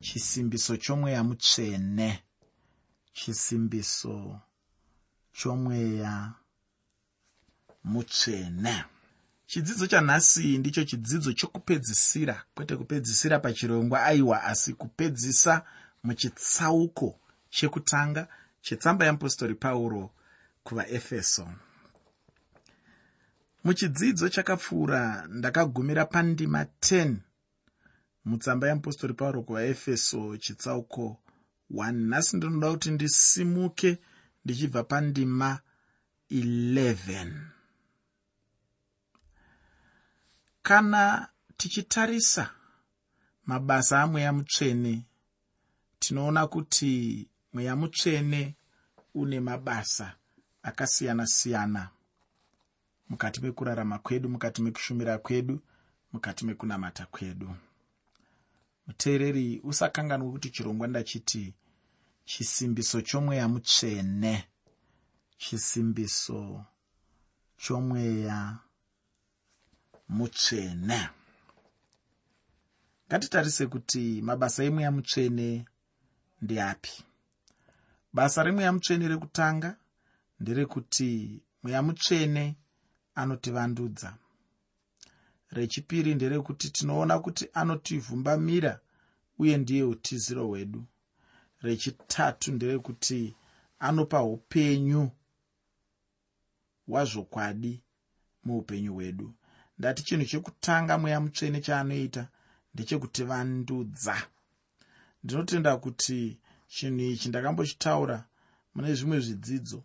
chisimbiso chomweya mutsvene. Chisimbiso chomweya mutsvene. Chidzidzo chanhasi ndicho chidzidzo chokupedzisira kwete kupedzisira pachirongwa aiwa asi kupedzisa muchitsauko chekutanga chetsamba yeapostori pauro kuvaefeso. Muchidzidzo chakapfuura ndakagumira pandima 10 mutsamba yeapostori pauro kuvaefeso chitsauko 1 nhasi ndinoda kuti ndisimuke ndichibva pandima 11 kana tichitarisa mabasa amweya mutsvene tinoona kuti mweya mutsvene une mabasa akasiyana-siyana. Mukati mekurarama kwedu mukati mekushumira kwedu mukati mekunamata kwedu muteereri usakanganwa kuti chirongwa ndachiti chisimbiso chomweya mutsvene. Chisimbiso chomweya mutsvene. Ngatitarise kuti mabasa emweya mutsvene ndeapi? Basa remweya mutsvene rekutanga nderekuti mweya mutsvene anotivandudza rechipiri nderekuti tinoona kuti anotivhumbamira uye ndiye utiziro hwedu. Rechitatu nderekuti anopa upenyu hwazvokwadi muupenyu hwedu. Ndati chinhu chekutanga mweya mutsvene chaanoita ndechekutivandudza ndinotenda kuti chinhu ichi ndakambochitaura mune zvimwe zvidzidzo.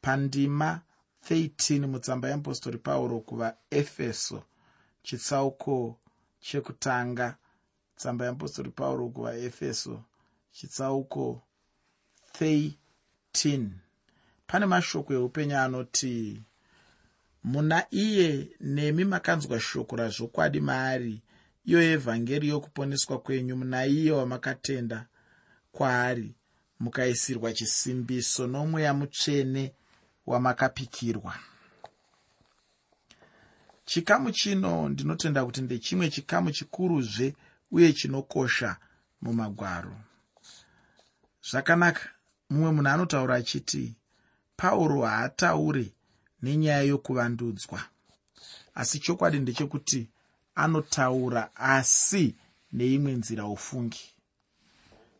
Pandima 13 mutsamba yeapostori pauro kuvaefeso chitsauko chekutanga. Tsamba yeapostori pauro kuvaefeso chitsauko 13 pane mashoko eupenyu anoti muna iye nemi makanzwa shoko razvokwadi maari iyo evhangeri yokuponeswa kwenyu. Muna iye wamakatenda kwaari mukaisirwa chisimbiso nomweya mutsvene wamakapikirwa chikamu chino ndinotenda kuti ndechimwe chikamu chikuruzve uye chinokosha mumagwaro. Zvakanaka mumwe munhu anotaura achiti pauro haataure nenyaya yokuvandudzwa. Asi chokwadi ndechekuti anotaura asi neimwe nzira ufungi.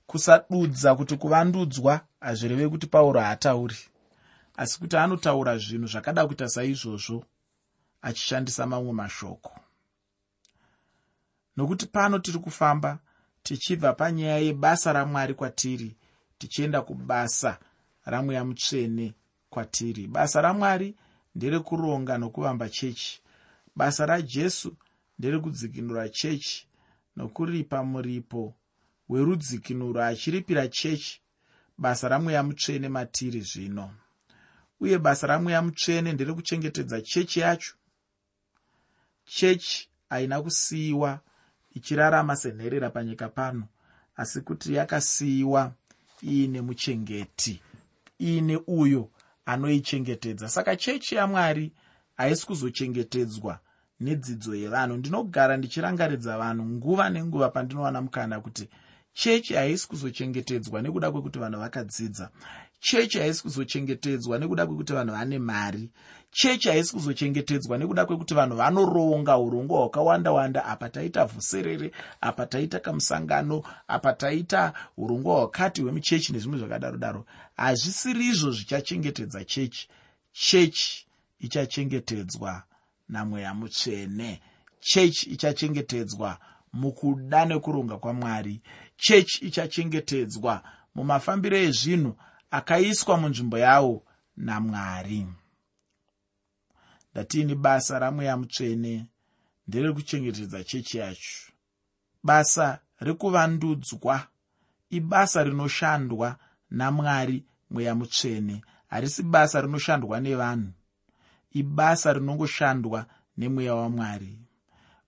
Kusadudza kuti kuvandudzwa hazvireve kuti pauro haatauri asi kuti anotaura zvinhu zvakada kuita saizvozvo achishandisa mamwe mashoko. Nokuti pano tiri kufamba tichibva panyaya yebasa ramwari kwatiri tichienda kubasa ramweya mutsvene kwatiri. Basa ramwari nderekuronga nokuvamba chechi. Basa rajesu nderekudzikinura chechi nokuripa muripo werudzikinuro achiripira chechi. Basa ramweya mutsvene matiri zvino uye basa ramweya mutsvene nderekuchengetedza chechi yacho. Chechi haina kusiyiwa ichirarama senherera panyika pano asi kuti yakasiyiwa iine muchengeti iine uyo anoichengetedza. Saka chechi yamwari haisi kuzochengetedzwa nedzidzo yevanhu. Ndinogara ndichirangaridza vanhu nguva nenguva pandinowana mukana kuti chechi haisi kuzochengetedzwa nekuda kwekuti vanhu vakadzidza chechi haisi kuzochengetedzwa nekuda kwekuti vanhu vane mari. Chechi haisi kuzochengetedzwa nekuda kwekuti vanhu vanoronga urongwa hwakawanda wanda apa taita vhuserere apa taita kamusangano apa taita urongwa hwakati hwemuchechi nezvimwe zvakadaro daro. Hazvisiri izvo zvichachengetedza chechi chechi ichachengetedzwa namweya mutsvene. Chechi ichachengetedzwa mukuda nekuronga kwamwari. Chechi ichachengetedzwa mumafambiro ezvinhu akaiswa munzvimbo yawo namwari. Ndatiini basa ramweya mutsvene nderekuchengetedza chechi yacho. Basa rekuvandudzwa ibasa rinoshandwa namwari mweya mutsvene. Harisi basa rinoshandwa nevanhu ibasa rinongoshandwa nemweya wamwari.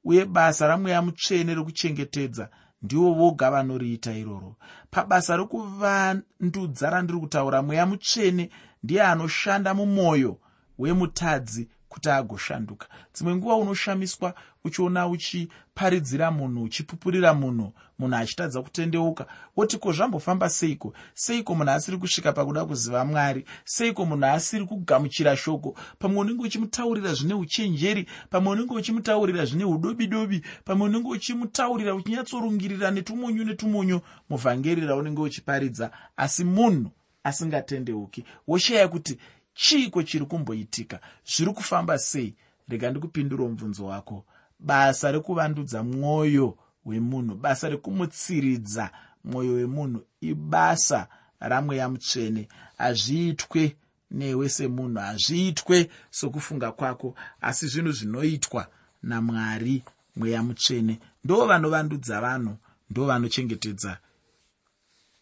Uye basa ramweya mutsvene rekuchengetedza ndivo voga vanoriita iroro. Pabasa rokuvandudza randiri kutaura mweya mutsvene ndiye anoshanda mumwoyo wemutadzi kuti agoshanduka. Dzimwe nguva unoshamiswa uchiona uchiparidzira munhu uchipupurira munhu munhu achitadza kutendeuka woti ko zvambofamba seiko? Seiko munhu asiri kusvika pakuda kuziva mwari? Seiko munhu asiri kugamuchira shoko? Pamwe unenge uchimutaurira zvine uchenjeri pamwe unenge uchimutaurira zvine udobi dobi pamwe unenge uchimutaurira uchinyatsorungirira netumunyu netumunyu muvhangeri raunenge uchiparidza. Asi munhu asingatendeuki woshaya kuti chiiko chiri kumboitika? Zviri kufamba sei? Rega ndikupindura mubvunzo wako. Basa rekuvandudza mwoyo wemunhu basa rekumutsiridza mwoyo wemunhu ibasa ramweya mutsvene. Hazviitwe newe semunhu hazviitwe sokufunga kwako asi zvinhu zvinoitwa namwari mweya mutsvene. Ndo vanovandudza vanhu ndo vanochengetedza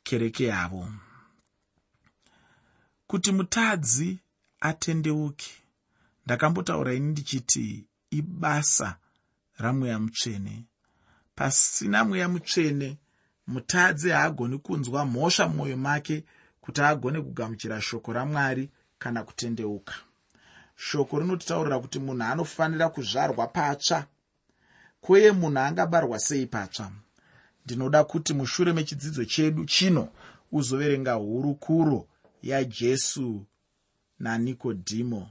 kereke yavo. Kuti mutadzi atendeuke. Ndakambotaura ini ndichiti ibasa ramweya mutsvene. Pasina mweya mutsvene mutadzi haagoni kunzwa mhosva mumwoyo make kuti agone kugamuchira shoko ramwari kana kutendeuka. Shoko rinotitaurira kuti munhu anofanira kuzvarwa patsva kweye munhu angabarwa sei patsva. Ndinoda kuti mushure mechidzidzo chedu chino uzoverenga hurukuro yajesu nanikodhimo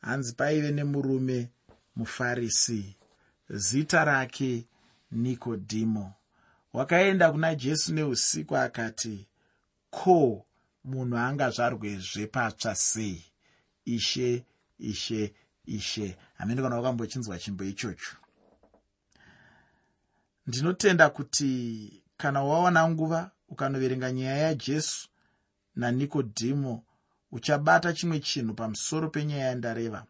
hanzi paive nemurume mufarisi. Zita rake nikodhimo wakaenda kuna jesu neusiku akati ko munhu angazvarwezve patsva sei? Ishe ishe ishe. Hamene kana wakambochinzwa chimbo ichocho. Ndinotenda kuti kana wawana nguva ukanoverenga nyaya yajesu nanikodhimo uchabata chimwe chinhu pamusoro penyaya yandareva.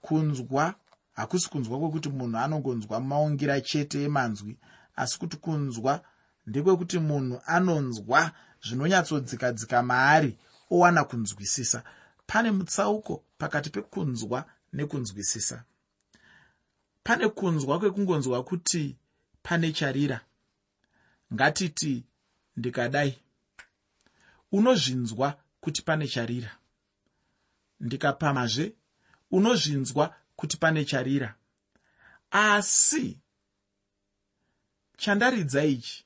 Kunzwa hakusi kunzwa kwekuti munhu anongonzwa maungira chete emanzwi asi kuti kunzwa ndekwekuti munhu anonzwa zvinonyatsodzikadzika maari owana kunzwisisa. Pane mutsauko pakati pekunzwa nekunzwisisa. Pane kunzwa kwekungonzwa kuti pane charira. Ngatiti ndikadai. Unozvinzwa kuti pane charira. Ndikapamazve unozvinzwa kuti pane charira. Asi chandaridza ichi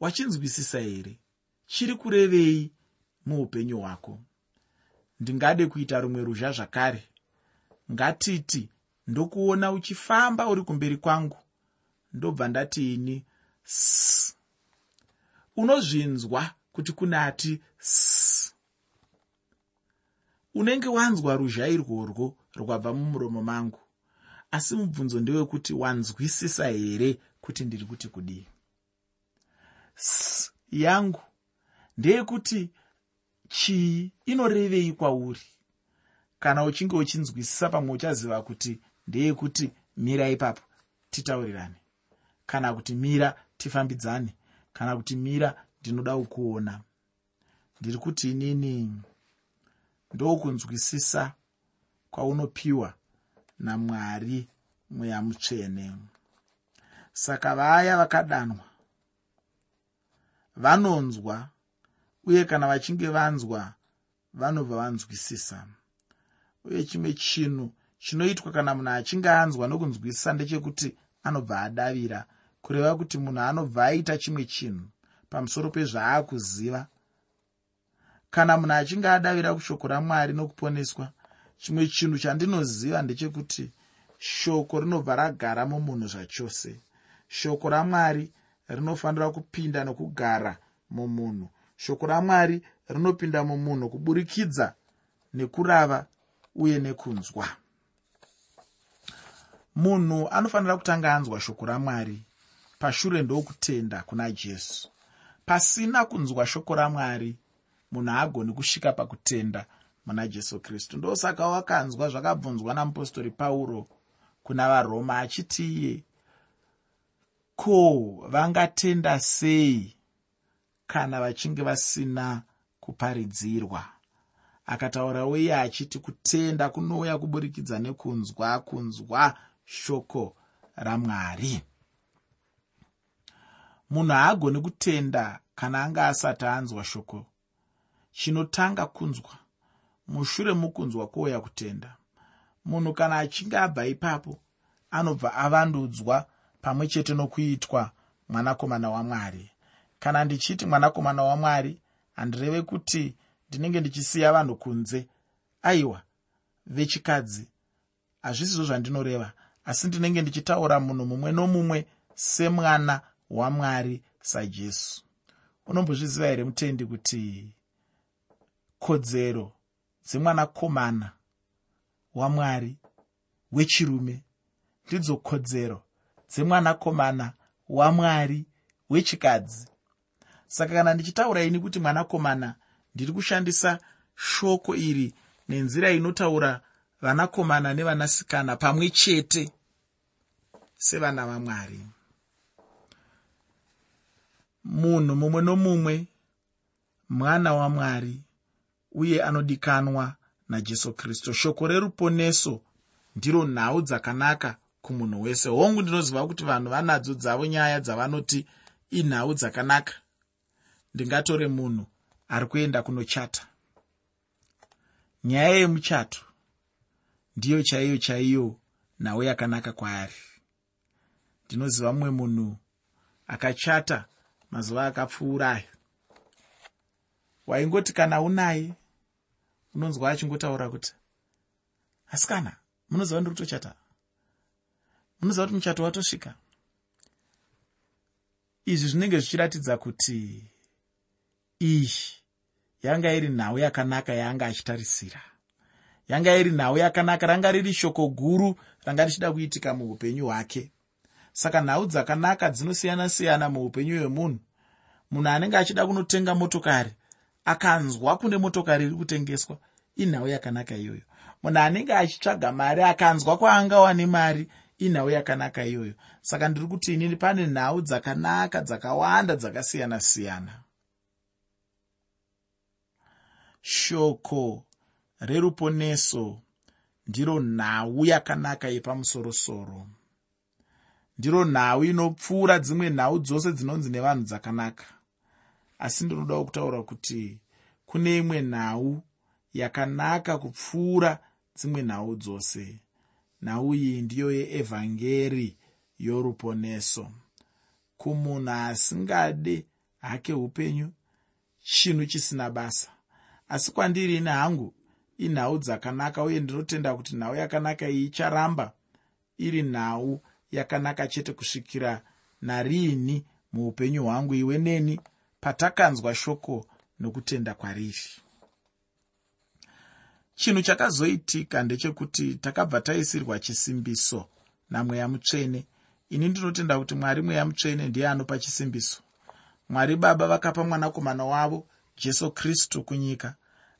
wachinzwisisa here? Chiri kurevei muupenyu hwako? Ndingade kuita rumwe ruzha zvakare. Ngatiti ndokuona uchifamba uri kumberi kwangu. Ndobva ndati ini unozvinzwa kuti kune ati unenge wanzwa ruzha irworwo rwabva mumuromo mangu. Asi mubvunzo ndewekuti wanzwisisa here kuti ndiri kuti kudii? S yangu ndeyekuti chii inorevei kwauri? Kana uchinge uchinzwisisa pamwe uchaziva kuti ndeyekuti mira ipapo titaurirane. Kana kuti mira tifambidzane. Kana kuti mira ndinoda kukuona. Ndiri kuti inini ndokunzwisisa kwaunopiwa namwari mweya mutsvene saka vaya vakadanwa vanonzwa uye kana vachinge vanzwa vanobva vanzwisisa. Uye chimwe chinhu chinoitwa kana munhu achinge anzwa nokunzwisisa ndechekuti anobva adavira kureva kuti munhu anobva aita chimwe chinhu pamusoro pezvaakuziva kana munhu achinge adavira kushoko ramwari nokuponeswa chimwe chinhu chandinoziva ndechekuti shoko rinobva ragara mumunhu zvachose. Shoko ramwari rinofanira kupinda nokugara mumunhu. Shoko ramwari rinopinda mumunhu kuburikidza nekurava uye nekunzwa. Munhu anofanira kutanga anzwa shoko ramwari pashure ndokutenda kuna jesu. Pasina kunzwa shoko ramwari munhu haagoni kusvika pakutenda muna jesu kristu. Ndosaka wakanzwa zvakabvunzwa namupostori pauro kuna varoma achiti iye ko vangatenda sei kana vachinge vasina kuparidzirwa? Akataurawo iye achiti kutenda kunouya kuburikidza nekunzwa kunzwa shoko ramwari. Munhu haagoni kutenda kana anga asati anzwa shoko chinotanga kunzwa. Mushure mokunzwa kwouya kutenda. Munhu kana achinge abva ipapo anobva avandudzwa pamwe chete nokuitwa mwanakomana wamwari. Kana ndichiti mwanakomana wamwari handireve kuti ndinenge ndichisiya vanhu kunze. Aiwa vechikadzi hazvisizvo zvandinoreva. Asi ndinenge ndichitaura munhu mumwe nomumwe semwana wamwari sajesu. Unombozviziva here mutendi kuti kodzero dzemwanakomana wamwari wechirume. Ndidzo kodzero dzemwanakomana wamwari wechikadzi. Saka kana ndichitaura ini kuti mwanakomana ndiri kushandisa shoko iri nenzira inotaura vanakomana nevanasikana pamwe chete sevana vamwari. Munhu mumwe nomumwe mwana wamwari uye anodikanwa najesu kristu. Shoko reruponeso ndiro nhau dzakanaka kumunhu wese. Hongu ndinoziva kuti vanhu vanadzo dzavo nyaya dzavanoti inhau dzakanaka. Ndingatore munhu ari kuenda kunochata. Nyaya yemuchato ndiyo chaiyo chaiyo nhau yakanaka kwaari. Ndinoziva mumwe munhu akachata mazuva akapfuura ayo. Waingoti kana unaye unonzwa achingotaura kuti asikana munoziva ndiri kutochata munoziva kuti muchato watosvika? Izvi zvinenge zvichiratidza kuti iyi yanga iri nhau yakanaka yaanga achitarisira. Yanga iri nhau yakanaka ranga riri shoko guru ranga richida kuitika muupenyu hwake. Saka nhau dzakanaka dzinosiyana-siyana muupenyu hwemunhu. Munhu anenge achida kunotenga motokari akanzwa kune motokari iri kutengeswa inhau yakanaka iyoyo. Munhu anenge achitsvaga mari akanzwa kwaangawane mari inhau yakanaka iyoyo. Saka ndiri kuti inini pane nhau dzakanaka dzakawanda dzakasiyana-siyana. Shoko reruponeso ndiro nhau yakanaka yepamusorosoro. Ndiro nhau inopfuura dzimwe nhau dzose dzinonzi nevanhu dzakanaka asi ndinodawo kutaura kuti kune imwe nhau yakanaka kupfuura dzimwe nhau dzose. Nhau iyi ndiyo yeevhangeri yoruponeso. Kumunhu asingade hake upenyu chinhu chisina basa. Asi kwandiri ine hangu inhau dzakanaka uye ndinotenda kuti nhau yakanaka iyi icharamba iri nhau yakanaka chete kusvikira nariini muupenyu hwangu iwe neni patakanzwa shoko nokutenda kwariri. Chinhu chakazoitika ndechekuti takabva taisirwa chisimbiso namweya mutsvene. Ini ndinotenda kuti mwari mweya mutsvene ndiye anopa chisimbiso. Mwari baba vakapa mwanakomana wavo jesu kristu kunyika.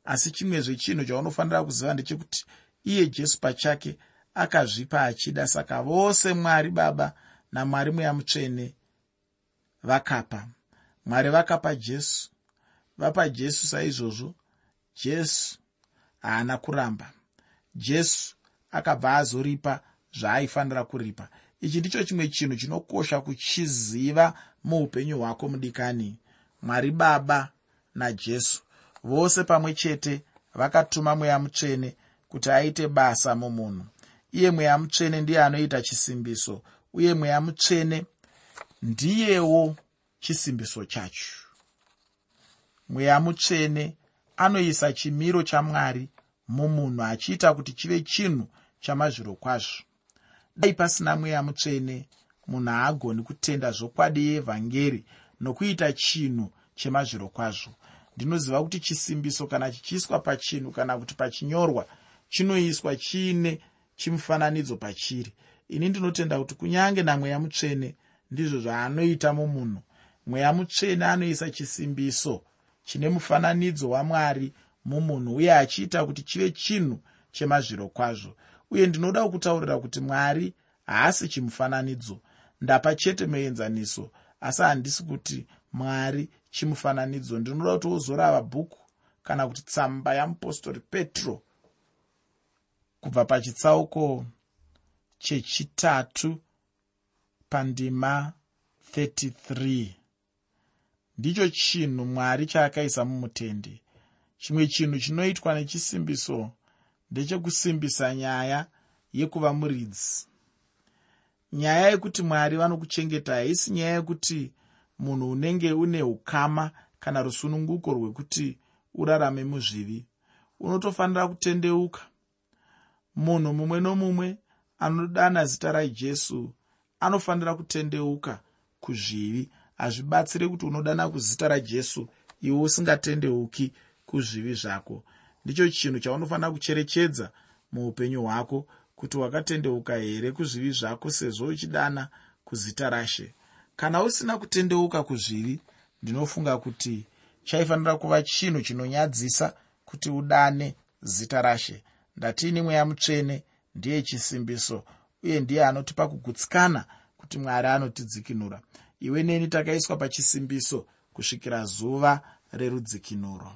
Asi chimwezve chinhu chaunofanira kuziva ndechekuti iye jesu pachake akazvipa achida saka vose mwari baba namwari mweya mutsvene vakapa mwari vakapa jesu. Vapa jesu saizvozvo. Jesu haana kuramba. Jesu akabva azoripa zvaaifanira kuripa. Ichi ndicho chimwe chinhu chinokosha kuchiziva muupenyu hwako mudikani. Mwari baba najesu vose pamwe chete vakatuma mweya mutsvene kuti aite basa mumunhu. Iye mweya mutsvene ndiye anoita chisimbiso. Uye mweya mutsvene ndiyewo chisimbiso chacho. Mweya mutsvene anoisa chimiro chamwari mumunhu achiita kuti chive chinhu chamazviro kwazvo. Dai pasina mweya mutsvene munhu haagoni kutenda zvokwadi yeevhangeri nokuita chinhu chemazviro kwazvo. Ndinoziva kuti chisimbiso kana chichiiswa pachinhu kana kuti pachinyorwa chinoiswa chiine chimufananidzo pachiri. Ini ndinotenda kuti kunyange namweya mutsvene ndizvo zvaanoita mumunhu mweya mutsvene anoisa chisimbiso chine mufananidzo wamwari mumunhu uye achiita kuti chive chinhu chemazviro kwazvo. Uye ndinoda kutaurira kuti mwari haasi chimufananidzo. Ndapa chete muenzaniso asi handisi kuti mwari chimufananidzo. Ndinoda kuti wozorava bhuku kana kuti tsamba yamupostori petro kubva pachitsauko chechitatu pandima 33 ndicho chinhu mwari chaakaisa mumutende chimwe chinhu chinoitwa nechisimbiso ndechekusimbisa nyaya yekuva muridzi. Nyaya yekuti mwari vanokuchengeta haisi nyaya yekuti munhu unenge une ukama kana rusununguko rwekuti urarame muzvivi. Unotofanira kutendeuka. Munhu mumwe nomumwe anodana zita rajesu anofanira kutendeuka kuzvivi hazvibatsiri kuti unodana kuzita rajesu iwe usingatendeuki kuzvivi zvako. Ndicho chinhu chaunofanira kucherechedza muupenyu hwako kuti wakatendeuka here kuzvivi zvako sezvo uchidana kuzita rashe. Kana usina kutendeuka kuzvivi ndinofunga kuti chaifanira kuva chinhu chinonyadzisa kuti udane zita rashe. Ndatiini mweya mutsvene? Ndiye chisimbiso uye ndiye anotipa kugutsikana kuti mwari anotidzikinura iwe neni takaiswa pachisimbiso kusvikira zuva rerudzikinuro.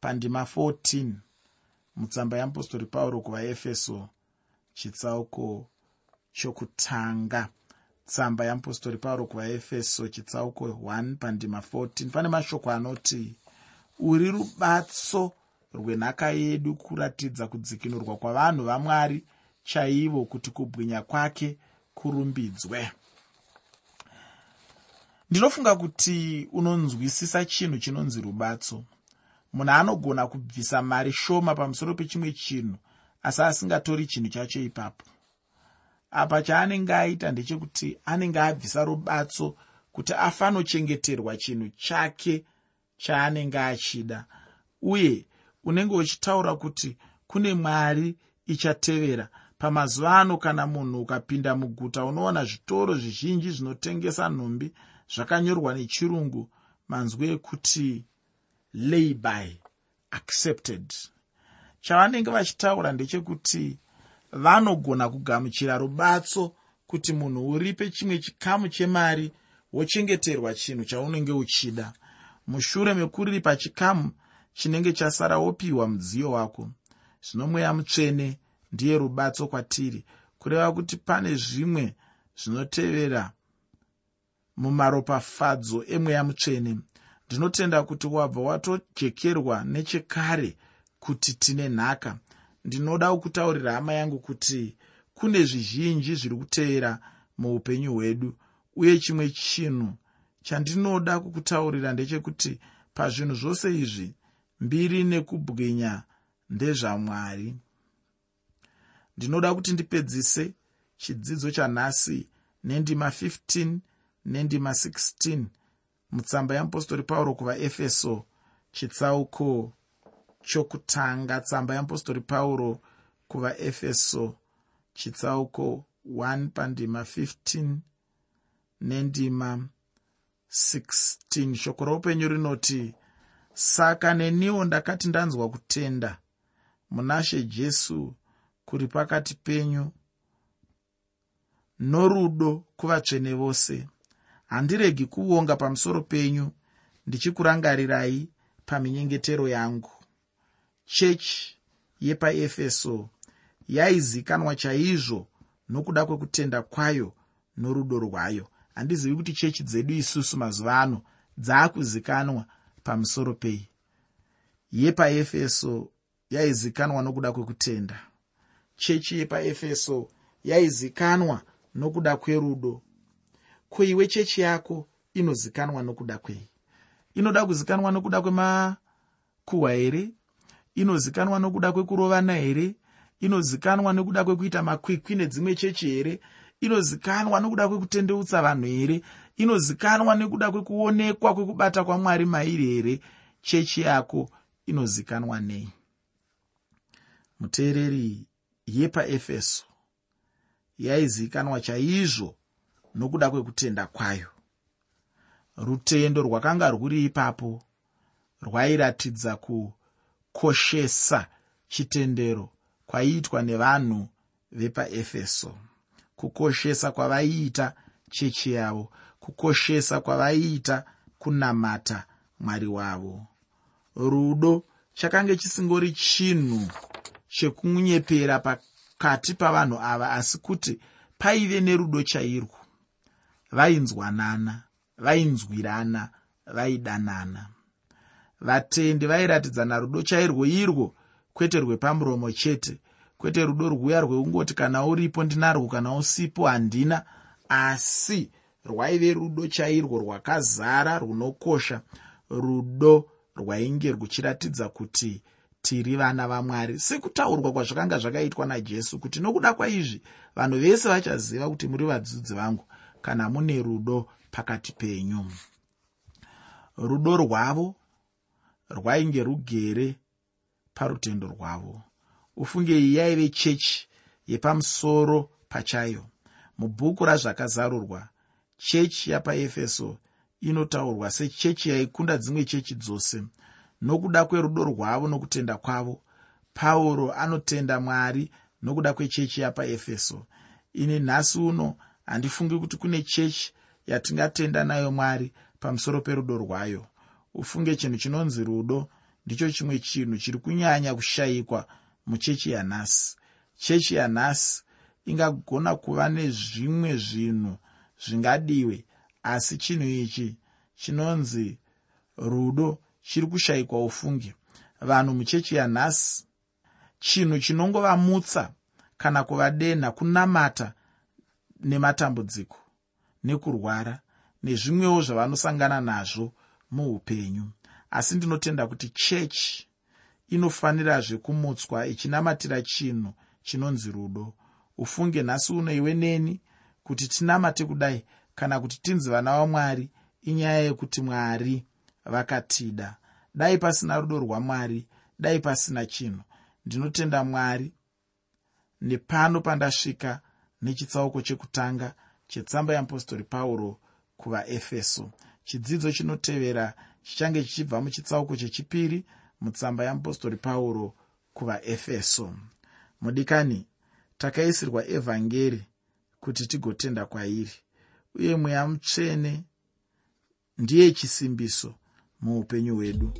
Pandima 14 mutsamba yeapostori pauro kuvaefeso chitsauko chokutanga. Tsamba yeapostori pauro kuvaefeso chitsauko 1 pandima 14 pane mashoko anoti uri rubatso rwenhaka yedu kuratidza kudzikinurwa kwavanhu vamwari chaivo kuti kubwinya kwake kurumbidzwe ndinofunga kuti unonzwisisa chinhu chinonzi rubatso. Munhu anogona kubvisa mari shoma pamusoro pechimwe chinhu asi asingatori chinhu chacho ipapo. Apa chaanenge aita ndechekuti anenge abvisa rubatso kuti afanochengeterwa chinhu chake chaanenge achida. Uye unenge uchitaura kuti kune mwari ichatevera. Pamazuva ano kana munhu ukapinda muguta unoona zvitoro zvizhinji zvinotengesa nhumbi zvakanyorwa nechirungu manzwi ekuti layby accepted. Chavanenge vachitaura ndechekuti vanogona kugamuchira rubatso kuti munhu uripe chimwe chikamu chemari wochengeterwa chinhu chaunenge uchida. Mushure mekuripa chikamu chinenge chasara wopiwa mudziyo wako. Zvino mweya mutsvene ndiye rubatso kwatiri. Kureva kuti pane zvimwe zvinotevera mumaropafadzo emweya mutsvene. Ndinotenda kuti wabva watojekerwa nechekare kuti tine nhaka. Ndinoda kukutaurira hama yangu kuti kune zvizhinji zviri kutevera muupenyu hwedu uye chimwe chinhu chandinoda kukutaurira ndechekuti pazvinhu zvose izvi mbiri nekubwinya ndezvamwari. Ndinoda kuti ndipedzise chidzidzo chanhasi nendima 15 nendima 16 mutsamba yeapostori pauro kuvaefeso chitsauko chokutanga tsamba yeapostori pauro kuvaefeso chitsauko 1 pandima 15 nendima 16 shoko roupenyu rinoti saka neniwo ndakati ndanzwa kutenda muna she jesu kuri pakati penyu norudo kuvatsvene vose handiregi kuvonga pamusoro penyu ndichikurangarirai paminyengetero yangu. Chechi yepaefeso yaizikanwa chaizvo nokuda kwekutenda kwayo norudo rwayo. Handizivi kuti chechi dzedu isusu mazuva ano dzaakuzikanwa pamusoro pei. Yepaefeso yaizikanwa nokuda kwekutenda. Chechi yepaefeso yaizikanwa nokuda kwerudo kuiwe chechi yako inozikanwa nokuda kwei? Inoda kuzikanwa nokuda kwemakuhwa here? Inozikanwa nokuda kwekurovana here? Inozikanwa nekuda kwekuita makwikwi nedzimwe chechi here? Inozikanwa nokuda kwekutendeutsa vanhu here? Inozikanwa nekuda kwekuonekwa kwekubata kwamwari mairi here? Chechi yako inozikanwa nei? Muteereri yepaefeso yaizikanwa chaizvo nokuda kwekutenda kwayo. Rutendo rwakanga rwuri ipapo rwairatidza kukoshesa chitendero kwaiitwa nevanhu vepaefeso. Kukoshesa kwavaiita chechi yavo kukoshesa kwavaiita kunamata mwari wavo. Rudo chakange chisingori chinhu chekunyepera pakati pavanhu ava asi kuti paive nerudo chairwo vainzwanana vainzwirana vaidanana. Vatendi vairatidzana rudo chairwo irwo kwete rwepamuromo chete kwete rudo rwuya rweungoti kana uripo ndinarwo kana usipo handina asi rwaive rudo chairwo rwakazara runokosha rudo rwainge ruchiratidza kuti tiri vana vamwari. Sekutaurwa kwazvakanga zvakaitwa najesu kuti nokuda kwaizvi vanhu vese vachaziva kuti muri vadzidzi vangu kana mune rudo pakati penyu. Rudo rwavo rwainge rugere parutendo rwavo. Ufunge iyi yaive chechi yepamusoro pachayo. Mubhuku razvakazarurwa chechi yapaefeso inotaurwa sechechi yaikunda dzimwe chechi dzose. Nokuda kwerudo rwavo nokutenda kwavo pauro anotenda mwari nokuda kwechechi yapaefeso. Ini nhasi uno handifungi kuti kune chechi yatingatenda nayo mwari pamusoro perudo rwayo. Ufunge chinhu chinonzi rudo. Ndicho chimwe chinhu chiri kunyanya kushayikwa muchechi yanhasi. Chechi yanhasi ingagona kuva nezvimwe zvinhu zvingadiwe asi chinhu ichi chinonzi rudo chiri kushayikwa ufunge vanhu muchechi yanhasi chinhu chinongovamutsa kana kuvadenha kunamata nematambudziko nekurwara nezvimwewo zvavanosangana nazvo muupenyu. Asi ndinotenda kuti chechi inofanirazve kumutswa ichinamatira chinhu chinonzi rudo. Ufunge nhasi uno iwe neni kuti tinamate kudai kana kuti tinzi vana vamwari inyaya yekuti mwari vakatida. Dai pasina rudo rwamwari dai pasina chinhu. Ndinotenda mwari nepano pandasvika nechitsauko chekutanga chetsamba yeapostori pauro kuvaefeso. Chidzidzo chinotevera chichange chichibva muchitsauko chechipiri mutsamba yeapostori pauro kuvaefeso. Mudikani takaisirwa evhangeri kuti tigotenda kwairi uye mweya mutsvene ndiye chisimbiso muupenyu hwedu